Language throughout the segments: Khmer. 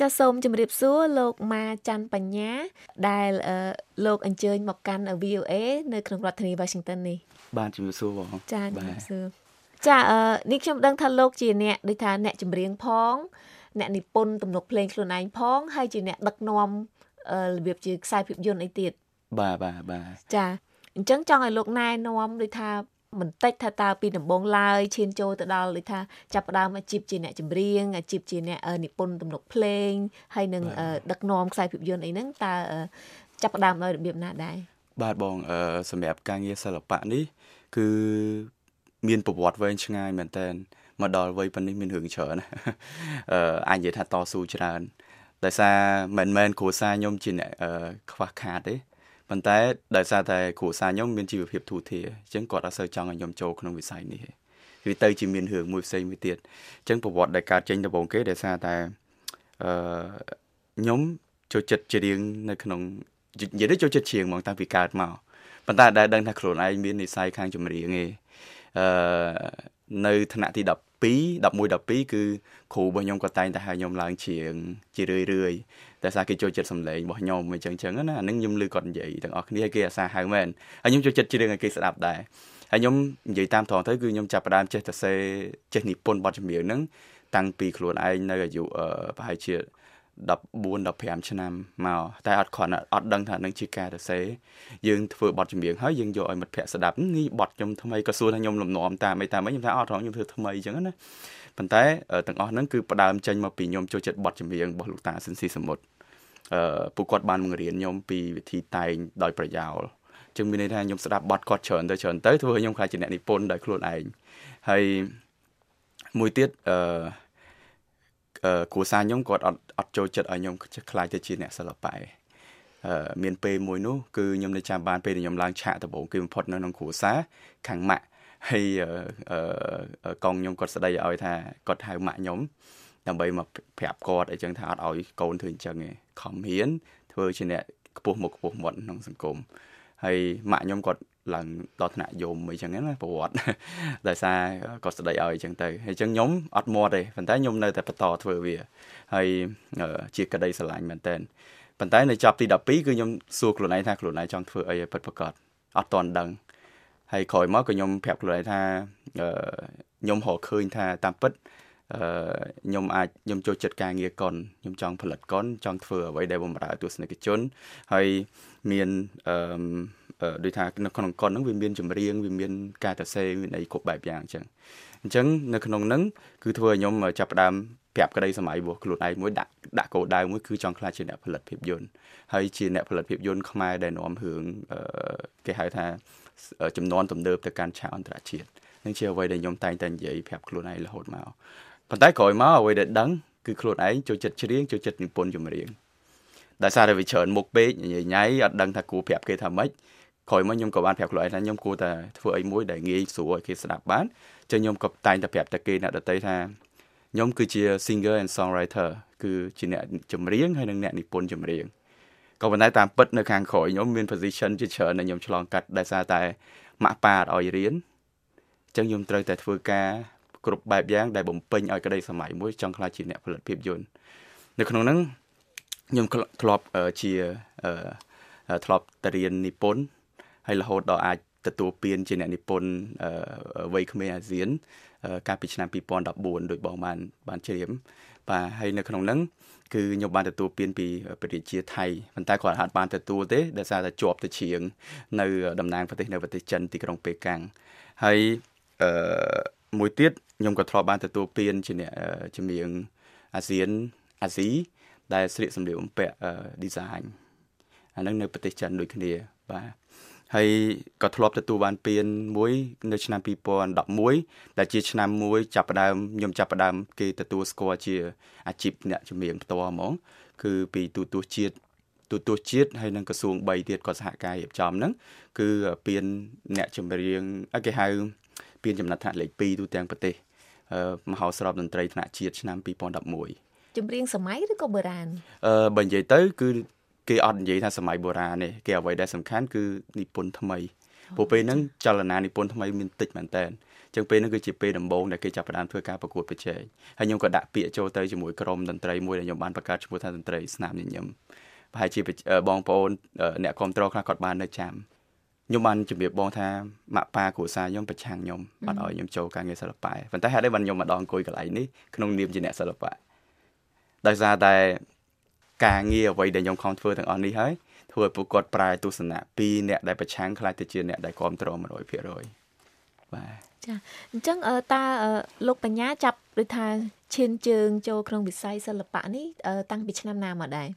ចាសសូមជម្រាបសួរលោកម៉ាច័ន្ទបញ្ញា ដែលលោកអញ្ជើញមកកាន់ VOA នៅក្នុងរដ្ឋធានី Washington នេះបាទជំរាបសួរបងចាជំរាបសួរចាអឺនេះខ្ញុំដឹងថាលោកជាអ្នកដូចថាអ្នកចម្រៀងផង អ្នកនិពន្ធទំនុកភ្លេងខ្លួនឯងផង ហើយជាអ្នកដឹកនាំរបៀបជាខ្សែភាពយន្តអីទៀតបាទបាទបាទចាអញ្ចឹងចង់ឲ្យលោកណែនាំដូចថា បន្តិចថាតើពីដំបងឡើយឈានចូលទៅដល់ដូចថាចាប់ផ្ដើមអាជីពជាអ្នកចម្រៀងអាជីពជាអ្នកនិពន្ធទំនុកភ្លេងហើយនឹងដឹកនាំខ្សែភាពយន្តអីហ្នឹងតើចាប់ផ្ដើមដោយរបៀបណាដែរបាទបងសម្រាប់ការងារសិល្បៈនេះ គឺមានប្រវត្តិវែងឆ្ងាយមែនតើមកដល់វ័យប៉ុណ្នេះមានរឿងច្រើនណាអឺអាចនិយាយថាតស៊ូច្រើនដោយសារមិនមែនគ្រួសារខ្ញុំជាអ្នកខ្វះខាតទេ ប៉ុន្តែដោយសារតែគ្រួសារខ្ញុំមានជីវភាពទូធាអញ្ចឹងគាត់អត់សូវចង់ឲ្យខ្ញុំចូលក្នុងវិស័យនេះទេវាទៅជាមានរឿងមួយផ្សេងមួយទៀតអញ្ចឹងប្រវត្តិដែលកើតចេញដំបូងគេដោយសារតែអឺខ្ញុំចូលចិត្តច្រៀងនៅក្នុងនិយាយទៅចូលចិត្តច្រៀងហ្មងតាំងពីកើតមកប៉ុន្តែដែលដឹងថាខ្លួនឯងមាននិស្ស័យខាងចម្រៀងឯងអឺនៅថ្នាក់ទី 12 11 12គឺគ្រូរបស់ខ្ញុំក៏តែងតែហៅខ្ញុំឡើងច្រៀងជារឿយរឿយតែសារគេចូលចិត្តសម្លេងរបស់ខ្ញុំអញ្ចឹងអញ្ចឹងណាអានឹងខ្ញុំឮគាត់និយាយទាំងអស់គ្នាគេអាសាហៅមែនហើយខ្ញុំចូលចិត្តច្រៀងឲ្យគេស្ដាប់ដែរហើយខ្ញុំនិយាយតាមត្រង់ទៅគឺខ្ញុំចាប់ផ្ដើមចេះទៅសេចេះនិពន្ធបទចម្រៀងហ្នឹងតាំងពីខ្លួនឯងនៅអាយុប្រហែលជា 14 15ឆ្នាំមកតែអត់គ្រាន់អត់ដឹងថានឹងជាការទៅសេយើងធ្វើបទចម្រៀងហើយយើងយកឲ្យមិត្តភ័ក្តិស្ដាប់នេះបទខ្ញុំថ្មីក៏សួរថាខ្ញុំលំនាំតាមអីតាមអីខ្ញុំថាអត់ត្រង់ខ្ញុំធ្វើថ្មីអញ្ចឹងណាប៉ុន្តែទាំងអស់ហ្នឹងគឺផ្ដើមចេញមកពីខ្ញុំចូលចិត្តបទចម្រៀងរបស់លោកតាស៊ិនស៊ីសមុទ្រអឺពួកគាត់បានបង្រៀនខ្ញុំពីវិធីតែងដោយប្រយោលចឹងមានន័យថាខ្ញុំស្ដាប់បទគាត់ច្រើនទៅច្រើនទៅធ្វើឲ្យខ្ញុំខ្លាចជាអ្នកនិពន្ធដោយខ្លួនឯងហើយមួយទៀតអឺ គ្រួសារខ្ញុំគាត់អត់អត់ចូលចិត្តឲ្យខ្ញុំខ្លាចទៅជាអ្នកសិល្បៈអឺមានពេលមួយនោះគឺខ្ញុំនៅចាំបានពេលដែលខ្ញុំឡើងឆាកដំបូងគេបំផុតនៅក្នុងគ្រួសារខាងម៉ាក់ហើយអឺកងខ្ញុំគាត់ស្ដីឲ្យថាគាត់ហៅម៉ាក់ខ្ញុំដើម្បីមកប្រាប់គាត់អីចឹងថាអត់ឲ្យកូនធ្វើអញ្ចឹងឯងខំហ៊ានធ្វើជាអ្នកខ្ពស់មុខខ្ពស់មាត់ក្នុងសង្គមហើយម៉ាក់ខ្ញុំគាត់ ឡើងដល់ថ្នាក់យមអីចឹងណាប្រវត្តិដោយសារគាត់ស្ដីឲ្យអញ្ចឹងទៅហើយអញ្ចឹងខ្ញុំអត់មាត់ទេប៉ុន្តែខ្ញុំនៅតែបន្តធ្វើវាហើយជាក្តីស្រឡាញ់មែនតើប៉ុន្តែនៅចប់ទី12គឺខ្ញុំសួរខ្លួនឯងថាខ្លួនឯងចង់ធ្វើអីឲ្យពិតប្រាកដអត់តន់ដឹងហើយក្រោយមកក៏ខ្ញុំប្រាប់ខ្លួនឯងថាខ្ញុំរកឃើញថាតាមពិតអឺខ្ញុំអាចខ្ញុំចូលចិត្តការងារកុនខ្ញុំចង់ផលិតកុនចង់ធ្វើអ្វីដែលបំរើទស្សនិកជនហើយមានអឺ ដូចថានៅក្នុងកុនហ្នឹងវាមានចម្រៀងវាមានការតសេមានអីគ្រប់បែបយ៉ាងអញ្ចឹងអញ្ចឹងនៅក្នុងហ្នឹងគឺធ្វើឲ្យខ្ញុំចាប់ផ្ដើមប្រាប់ក្តីសម័យរបស់ខ្លួនឯងមួយដាក់ដាក់គោលដៅមួយគឺចង់ខ្លាចជាអ្នកផលិតភាពយន្តហើយជាអ្នកផលិតភាពយន្តខ្មែរដែលនាំរឿងគេហៅថាចំនួនទំនើបទៅកាន់ឆាកអន្តរជាតិនឹងជាអ្វីដែលខ្ញុំតែងតែនិយាយប្រាប់ខ្លួនឯងរហូតមកប៉ុន្តែក្រោយមកអ្វីដែលដឹងគឺខ្លួនឯងចូលចិត្តច្រៀងចូលចិត្តនិពន្ធចម្រៀងដោយសារតែវាច្រើនមុខពេកញ៉ៃញ៉ៃអត់ដឹងថាគួរប្រាប់គេថាម៉េច ក្រោយមកខ្ញុំក៏បានប្រាប់ខ្លួនឯងថាខ្ញុំគួរតែធ្វើអីមួយដែលងាយស្រួលឲ្យគេស្ដាប់បានចឹងខ្ញុំក៏តែងតែប្រាប់តែគេអ្នកដទៃថាខ្ញុំគឺជា singer and songwriter គឺជាអ្នកចម្រៀងហើយនិងអ្នកនិពន្ធចម្រៀងក៏ប៉ុន្តែតាមពិតនៅខាងក្រោយខ្ញុំមាន position ជាច្រើនដែលខ្ញុំឆ្លងកាត់ដោយសារតែម៉ាក់ប៉ាអត់ឲ្យរៀនអញ្ចឹងខ្ញុំត្រូវតែធ្វើការគ្រប់បែបយ៉ាងដែលបំពេញឲ្យក្តីសម័យមួយចង់ខ្លាចជាអ្នកផលិតភាពយន្តនៅក្នុងហ្នឹងខ្ញុំធ្លាប់ជាធ្លាប់ទៅរៀននិពន្ធ ហើយរហូតដល់អាចទទួលពានជាអ្នកនិពន្ធវ័យក្មេងអាស៊ាន កាលពីឆ្នាំ2014ដោយបងបានបានជ្រាបបាទហើយនៅក្នុងហ្នឹងគឺខ្ញុំបានទទួលពានពីប្រជាជាតិថៃប៉ុន្តែគាត់ហាត់បានទទួលទេដោយសារតែជាប់ទៅជ្រៀងនៅតំណាងប្រទេសនៅប្រទេសចិនទីក្រុងប៉េកាំងហើយអឺមួយទៀតខ្ញុំក៏ធ្លាប់បានទទួលពានជាអ្នកជំនាញអាស៊ានអាស៊ីដែលស្លៀកសម្លៀកបំពាក់ design អានឹងនៅប្រទេសចិនដូចគ្នាបាទ ហើយក៏ធ្លាប់ទទួលបានពានមួយនៅឆ្នាំ2011ដែលជាឆ្នាំមួយចាប់ផ្ដើមខ្ញុំចាប់ផ្ដើមគេទទួលស្គាល់ជាអាជីពអ្នកជំនាញផ្ទាល់ហ្មងគឺពីទូទស្សន៍ជាតិទូទស្សន៍ជាតិហើយនិងក្រសួង3ទៀតក៏សហការរៀបចំហ្នឹងគឺពានអ្នកចម្រៀងគេហៅពានចំណាត់ថ្នាក់លេខ2ទូទាំងប្រទេសមហោស្រពតន្ត្រីថ្នាក់ជាតិឆ្នាំ2011ចម្រៀងសម័យឬក៏បុរាណអឺបើនិយាយទៅគឺ គេអត់និយាយថាសម័យបុរាណទេគេអ្វីដែលសំខាន់គឺនិពន្ធថ្មីព្រោះពេលហ្នឹងចលនានិពន្ធថ្មីមានតិចមែនតើចឹងពេលហ្នឹងគឺជាពេលដំបូងដែលគេចាប់ផ្ដើមធ្វើការប្រកួតប្រជែងហើយខ្ញុំក៏ដាក់ពាក្យចូលទៅជាមួយក្រុមតន្ត្រីមួយដែលខ្ញុំបានបង្កើតឈ្មោះថាតន្ត្រីស្នាមញញឹមប្រហែលជាបងប្អូនអ្នកគ្រប់គ្រងខ្លះគាត់បាននៅចាំខ្ញុំបានជំរាបបងថាម៉ាក់ប៉ាគ្រួសារខ្ញុំប្រឆាំងខ្ញុំបាត់ឲ្យខ្ញុំចូលការងារសិល្បៈប៉ុន្តែហេតុអីបានខ្ញុំមកដល់អង្គុយកន្លែងនេះក្នុងនាមជាអ្នកសិល្បៈដោយសារតែ ការងារអ្វីដែលខ្ញុំខំធ្វើទាំងអស់នេះហើយធ្វើឲ្យពួកគាត់ប្រែទស្សនៈពីអ្នកដែលប្រឆាំងខ្លាចទៅជាអ្នកដែលគ្រប់គ្រង100%បាទចាអញ្ចឹងតើលោកបញ្ញាចាប់ដូចថាឈានជើងចូលក្នុងវិស័យសិល្បៈនេះតាំងពីឆ្នាំណាមកដែរ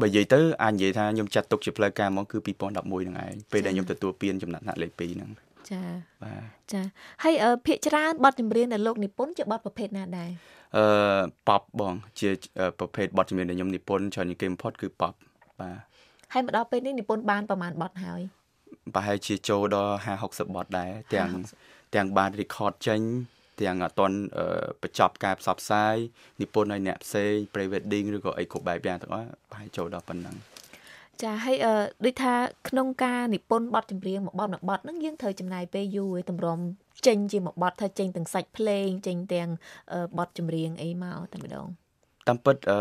បើនិយាយទៅអាចនិយាយថាខ្ញុំចាត់ទុកជាផ្លូវការមកគឺ2011ហ្នឹងឯងពេលដែលខ្ញុំទទួលពានចំណាត់ថ្នាក់លេខ2ហ្នឹង ចាបាទចាហើយភាកច្រើនបទចម្រៀងដែលលោកនិពន្ធជាបទប្រភេទណាដែរអឺប៉បបង ជាប្រភេទបទចម្រៀងដែលខ្ញុំនិពន្ធច្រើនជាងគេបំផុតគឺប៉បបាទហើយមកដល់ពេលនេះនិពន្ធបានប្រហែលបទហើយប្រហែលជាចូលដល់50 60បទដែរទាំងទាំងបាន record ចេញទាំងអត់តន់បញ្ចប់ការផ្សព្វផ្សាយនិពន្ធឲ្យអ្នកផ្សេង pre wedding ឬក៏អីគ្រប់បែបយ៉ាងទាំងអស់ប្រហែលចូលដល់ប៉ុណ្ណឹង ចាហើយអឺដូចថាក្នុងការនិពន្ធបទចម្រៀងមួយបទមួយបទហ្នឹងយើងត្រូវចំណាយពេលយូរឯតម្រុំចេញជាមួយបទថាចេញទាំងសាច់ភ្លេងចេញទាំងបទចម្រៀងអីមកតែម្ដងតាមពិតអឺ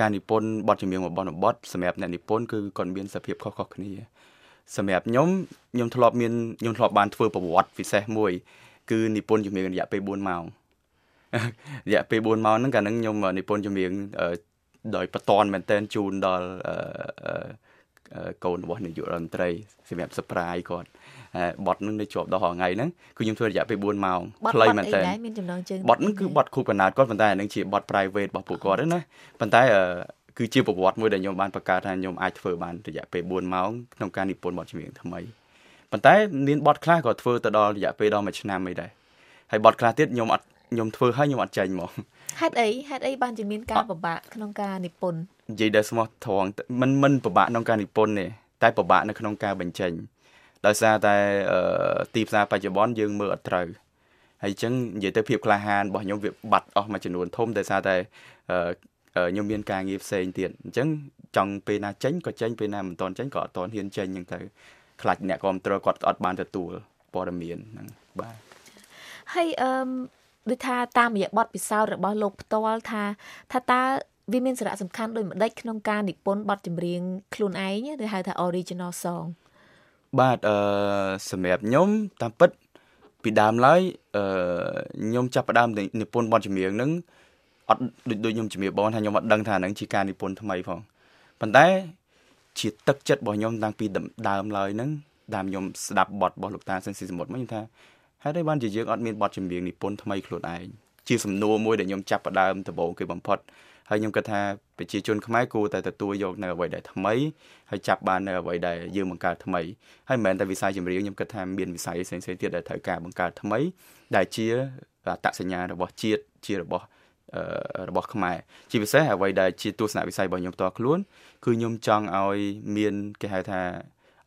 ការនិពន្ធបទចម្រៀងមួយបទមួយបទសម្រាប់អ្នកនិពន្ធគឺគាត់មានសភាពខុសៗគ្នា សម្រាប់ខ្ញុំខ្ញុំធ្លាប់មានខ្ញុំធ្លាប់បានធ្វើប្រវត្តិពិសេសមួយ គឺនិពន្ធចម្រៀងរយៈពេល4ម៉ោងរយៈពេល4ម៉ោងហ្នឹងកាលហ្នឹងខ្ញុំនិពន្ធចម្រៀងដោយបតនមែនតែនជូនដល់ កូនរបស់នាយករដ្ឋមន្ត្រីសម្រាប់ surprise គាត់បត់នឹងនៅជាប់ដល់ថ្ងៃហ្នឹងគឺខ្ញុំធ្វើរយៈពេល4ម៉ោងខ្លីមែនតើមានចំណងជើងបត់ហ្នឹងគឺបត់គូកណាតគាត់ប៉ុន្តែអានឹងជាបត់ private របស់ពួកគាត់ណាប៉ុន្តែគឺជាប្រវត្តិមួយដែលខ្ញុំបានបង្កើតថាខ្ញុំអាចធ្វើបានរយៈពេល4ម៉ោងក្នុងការនិពន្ធបទចម្រៀងថ្មីប៉ុន្តែមានបទខ្លះក៏ធ្វើទៅដល់រយៈពេលដល់1ឆ្នាំអីដែរហើយបទខ្លះទៀតខ្ញុំអត់ខ្ញុំធ្វើហើយខ្ញុំអត់ចាញ់ហ្មងហេតុអីហេតុអីបានជាមានការពិបាកក្នុងការនិពន្ធនិយាយដល់ស្មោះត្រង់มันមិនពិបាកក្នុងការនិពន្ធទេតែពិបាកនៅក្នុងការបញ្ចេញដោយសារតែទីផ្សារបច្ចុប្បន្នយើងមើលអត់ត្រូវហើយអញ្ចឹងនិយាយទៅភាពក្លាហានរបស់ខ្ញុំវាបាត់អស់មួយចំនួនធំដោយសារតែខ្ញុំមានការងារផ្សេងទៀតអញ្ចឹងចង់ពេលណាចេញក៏ចេញពេលណាមិនទាន់ចេញក៏អត់ទាន់ហ៊ានចេញអញ្ចឹងទៅខ្លាចអ្នកគ្រប់គ្រងគាត់អត់បានទទួលព័ត៌មានហ្នឹងបាទហើយអឺដូចថាតាមរយៈបទពិសោធន៍របស់លោកផ្ទាល់ថាថាតើ វាមានសារៈសំខាន់ដូចម្ដេចក្នុងការនិពន្ធបទចម្រៀងខ្លួនឯងឬហៅថា original song បាទអឺសម្រាប់ខ្ញុំតាមពិតពីដើមឡើយអឺខ្ញុំចាប់ផ្ដើមនិពន្ធបទចម្រៀងហ្នឹងអត់ដូចដូចខ្ញុំជំរាបបងថាខ្ញុំអត់ដឹងថាហ្នឹងជាការនិពន្ធថ្មីផងប៉ុន្តែជាទឹកចិត្តរបស់ខ្ញុំតាំងពីដើមឡើយហ្នឹងដើមខ្ញុំស្ដាប់បទរបស់លោកតាសិនស៊ីសមុទ្រមកខ្ញុំថាហេតុអីបានជាយើងអត់មានបទចម្រៀងនិពន្ធថ្មីខ្លួនឯងជាសំណួរមួយដែលខ្ញុំចាប់ផ្ដើមដំបូងគេបំផុត ហើយខ្ញុំគិតថាប្រជាជនខ្មែរគួរតែទទួលយកនៅអ្វីដែលថ្មីហើយចាប់បាននៅអ្វីដែលយើងបង្កើតថ្មីហើយមិនមែនតែវិស័យចម្រៀងខ្ញុំគិតថាមានវិស័យផ្សេងៗទៀតដែលត្រូវការបង្កើតថ្មី ដែលជាអត្តសញ្ញាណរបស់ជាតិជារបស់របស់ខ្មែរជាពិសេសអ្វីដែលជាទស្សនវិស័យរបស់ខ្ញុំផ្ទាល់ខ្លួន គឺខ្ញុំចង់ឲ្យមានគេហៅថា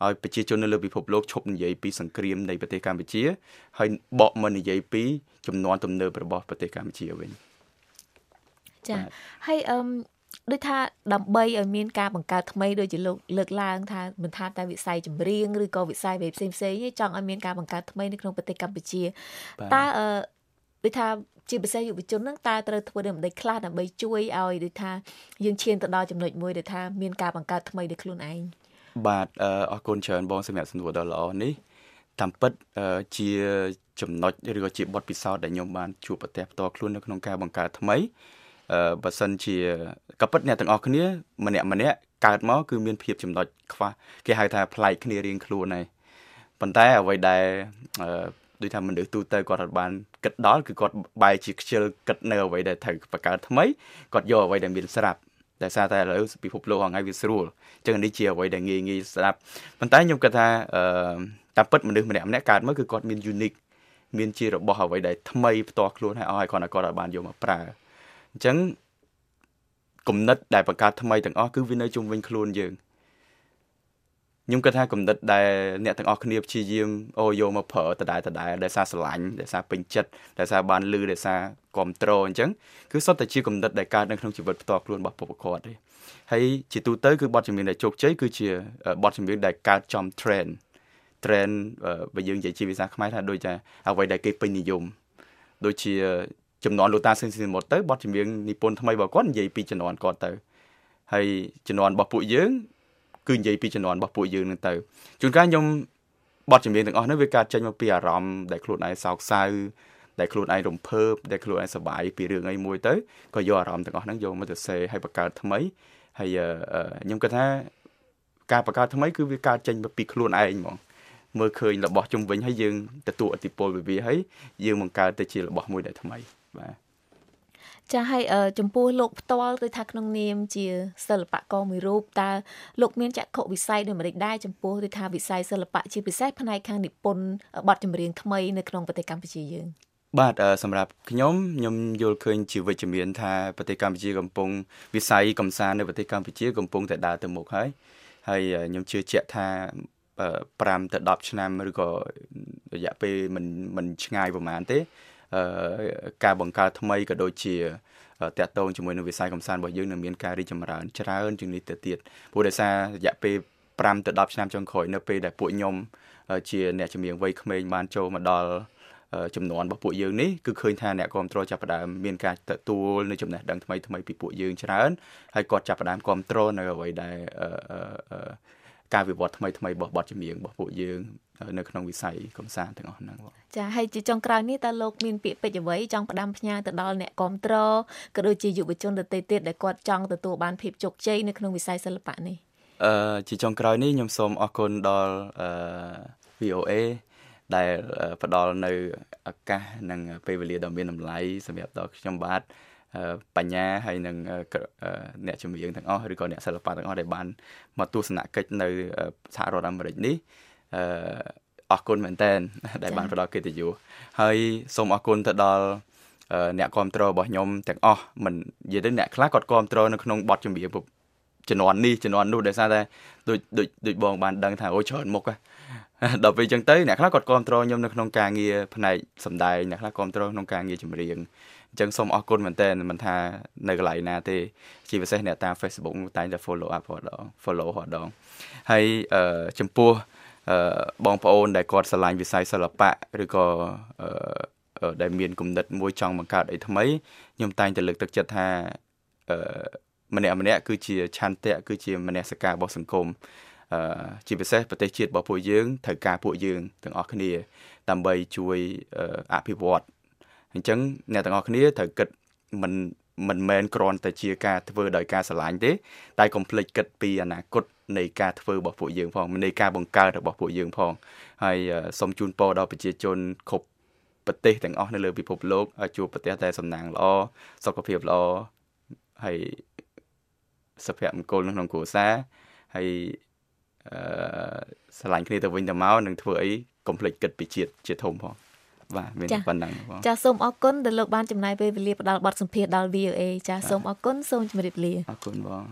ឲ្យប្រជាជននៅលើពិភពលោកឈប់និយាយពីសង្គ្រាមនៃប្រទេសកម្ពុជា ហើយបកមកនិយាយពីចំនួនទំនើបរបស់ប្រទេសកម្ពុជាវិញ ចាហើយអឺដូចថាដើម្បីឲ្យមានការបង្កើតថ្មីដូចជាលោកលើកឡើងថាមិនថាតែវិស័យចម្រៀងឬក៏វិស័យផ្សេងផ្សេងទេចង់ឲ្យមានការបង្កើតថ្មីនៅក្នុងប្រទេសកម្ពុជាតើអឺដូចថាជាពិសេសយុវជនហ្នឹងតើត្រូវធ្វើដូចម្ដេចខ្លះដើម្បីជួយឲ្យដូចថាយើងឈានទៅដល់ចំណុចមួយដែលថាមានការបង្កើតថ្មីដោយខ្លួនឯងបាទអរគុណច្រើនបងសម្រាប់សំណួរដ៏ល្អនេះតាមពិតជាចំណុចឬក៏ជាបទពិសោធន៍ដែលខ្ញុំបានជួបប្រទះផ្ទាល់ខ្លួននៅក្នុងការបង្កើតថ្មីអឺ បើសិនជាក៏ពិតអ្នកទាំងអស់គ្នាម្នាក់ម្នាក់កើតមកគឺមានភាពចំណុចខ្វះគេហៅថាប្លែកគ្នារៀងខ្លួនហើយប៉ុន្តែអ្វីដែលអឺដូចថាមនុស្សទូទៅគាត់អត់បានគិតដល់គឺគាត់បែរជាខ្ជិលគិតនៅអ្វីដែលត្រូវបង្កើតថ្មីគាត់យកអ្វីដែលមានស្រាប់តែសារតែឥឡូវពិភពលោកហ្នឹងវាស្រួលអញ្ចឹងនេះជាអ្វីដែលងាយងាយស្ដាប់ប៉ុន្តែខ្ញុំគិតថាអឺតាមពិតមនុស្សម្នាក់ម្នាក់កើតមកគឺគាត់មាន unique មានជារបស់អ្វីដែលថ្មីផ្ទាល់ខ្លួនហើយអស់ឲ្យគាត់ឲ្យគាត់បានយកមកប្រើ អញ្ចឹងគំនិតដែលបង្កើតថ្មីទាំងអស់គឺវានៅជុំវិញខ្លួនយើងខ្ញុំគិតថាគំនិតដែលអ្នកទាំងអស់គ្នាព្យាយាមអូយកមកប្រើដដែលដដែលដែលសារស្រឡាញ់ដែលសារពេញចិត្តដែលសារបានលឺដែលសារគ្រប់គ្រងអញ្ចឹងគឺសុទ្ធតែជាគំនិតដែលកើតនៅក្នុងជីវិតផ្ទាល់ខ្លួនរបស់ពលរដ្ឋទេហើយជាទូទៅគឺបទចម្រៀងដែលជោគជ័យគឺជាបទចម្រៀងដែលកើតចំ trend trend បើយើងនិយាយជាភាសាខ្មែរថាដូចជាអ្វីដែលគេពេញនិយមដូចជា ចំនួនលោកតាសេនស៊ីមុតទៅបទចម្រៀងនិពន្ធថ្មីរបស់គាត់និយាយពីចំនួនគាត់ទៅហើយចំនួនរបស់ពួកយើងគឺនិយាយពីចំនួនរបស់ពួកយើងនឹងទៅជួនកាលខ្ញុំបទចម្រៀងទាំងអស់នោះវាកើតចេញមកពីអារម្មណ៍ដែលខ្លួនឯងសោកសៅដែលខ្លួនឯងរំភើបដែលខ្លួនឯងសប្បាយពីរឿងអីមួយទៅក៏យកអារម្មណ៍ទាំងអស់ហ្នឹងយកមកទៅសេឲ្យបង្កើតថ្មីហើយខ្ញុំគិតថាការបង្កើតថ្មីគឺវាកើតចេញពីខ្លួនឯងហ្មងមើលឃើញរបស់ជុំវិញហើយយើងទទួលឥទ្ធិពលពីវាហើយយើងបង្កើតទៅជារបស់មួយដែលថ្មី បាទចាឲ្យចំពោះលោកផ្ទាល់ទៅថាក្នុងនាមជាសិល្បករមួយរូបតើលោកមានចក្ខុវិស័យដូចម្តេចដែរចំពោះទៅថាវិស័យសិល្បៈជាពិសេសផ្នែកខាងនិពន្ធបទចម្រៀងថ្មីនៅក្នុងប្រទេសកម្ពុជាយើងបាទសម្រាប់ខ្ញុំខ្ញុំយល់ឃើញជាវិជ្ជមានថាប្រទេសកម្ពុជាកំពុងវិស័យកំសាន្តនៅប្រទេសកម្ពុជាកំពុងតែដើរទៅមុខហើយហើយខ្ញុំជឿជាក់ថា5ទៅ10ឆ្នាំឬក៏រយៈពេលមិនមិនឆ្ងាយប្រហែលទេ ការបង្កើតថ្មីក៏ដូចជាតកតងជាមួយនឹងវិស័យកំសាន្តរបស់យើងនឹងមានការរីកចម្រើនច្រើនជាងនេះទៅទៀតព្រោះដោយសាររយៈពេល5ទៅ10ឆ្នាំចុងក្រោយនៅពេលដែលពួកខ្ញុំជាអ្នកចម្រៀងវ័យក្មេងបានចូលមកដល់ចំនួនរបស់ពួកយើងនេះគឺឃើញថាអ្នកគ្រប់គ្រងចាប់ផ្ដើមមានការទទួលនៅចំណេះដឹងថ្មីថ្មីពីពួកយើងច្រើនហើយគាត់ចាប់ផ្ដើមគ្រប់គ្រងនៅអ្វីដែល ការវិវត្តថ្មីថ្មីរបស់បទចម្រៀងរបស់ពួកយើងនៅក្នុងវិស័យកំសាន្តទាំងអស់ហ្នឹងបងចាហើយជាចុងក្រោយនេះតើលោកមានពាក្យពេចន៍អ្វីចង់ផ្ដាំផ្ញើទៅដល់អ្នកគ្រប់គ្រងក៏ដូចជាយុវជនដទៃទៀតដែលគាត់ចង់ទទួលបានភាពជោគជ័យនៅក្នុងវិស័យសិល្បៈនេះអឺជាចុងក្រោយនេះខ្ញុំសូមអរគុណដល់អឺ VOA ដែលផ្ដល់នៅឱកាសនិងពេលវេលាដ៏មានតម្លៃសម្រាប់ដល់ខ្ញុំបាទ បញ្ញាហើយនឹងអ្នកចម្រៀងទាំងអស់ឬក៏អ្នកសិល្បៈទាំងអស់ដែលបានមកទស្សនកិច្ចនៅសហរដ្ឋអាមេរិកនេះអឺអរគុណមែនតើដែលបានផ្ដល់កិត្តិយសហើយសូមអរគុណទៅដល់អ្នកគ្រប់គ្រងរបស់ខ្ញុំទាំងអស់មិននិយាយទៅអ្នកខ្លះគាត់គ្រប់គ្រងនៅក្នុងបទចម្រៀងជំនាន់នេះជំនាន់នោះដោយសារតែដូចដូចដូចបងបានដឹងថាអូច្រើនមុខដល់ពេលអញ្ចឹងទៅអ្នកខ្លះគាត់គ្រប់គ្រងខ្ញុំនៅក្នុងការងារផ្នែកសម្ដែងអ្នកខ្លះគ្រប់គ្រងក្នុងការងារចម្រៀង អញ្ចឹងសូមអរគុណមែនតើមិនថានៅកន្លែងណាទេជាពិសេសអ្នកតាម Facebook តែងតែ follow up រាល់ដង follow រាល់ដងហើយអឺចំពោះអឺបងប្អូនដែលគាត់ស្រឡាញ់វិស័យសិល្បៈឬក៏អឺដែលមានគំនិតមួយចង់បង្កើតអីថ្មីខ្ញុំតែងតែលើកទឹកចិត្តថាអឺម្នាក់ម្នាក់គឺជាឆន្ទៈគឺជាមនសិការរបស់សង្គមអឺជាពិសេសប្រទេសជាតិរបស់ពួកយើងត្រូវការពួកយើងទាំងអស់គ្នា ដើម្បីជួយអភិវឌ្ឍ អញ្ចឹងអ្នកទាំងអស់គ្នាត្រូវគិតមិនមិនមែនគ្រាន់តែជាការធ្វើដោយការស្រឡាញ់ទេ តែកុំភ្លេចគិតពីអនាគតនៃការធ្វើរបស់ពួកយើងផងនៃការបង្កើតរបស់ពួកយើងផងហើយសូមជូនពរដល់ប្រជាជនគ្រប់ប្រទេសទាំងអស់នៅលើពិភពលោកឲ្យជួបប្រទេសតែសំណាងល្អសុខភាពល្អហើយសុភមង្គលក្នុងគ្រួសារហើយអឺស្រឡាញ់គ្នាទៅវិញទៅមកនឹងធ្វើអីកុំភ្លេចគិតពីជាតិជាធំផង បាទមានប៉ុណ្ណឹងបងចាសូមអរគុណដែលលោកបានចំណាយពេលវេលាផ្ដល់បទសម្ភាសន៍ដល់ VOA ចាសូមអរគុណសូមជម្រាបលាអរគុណបង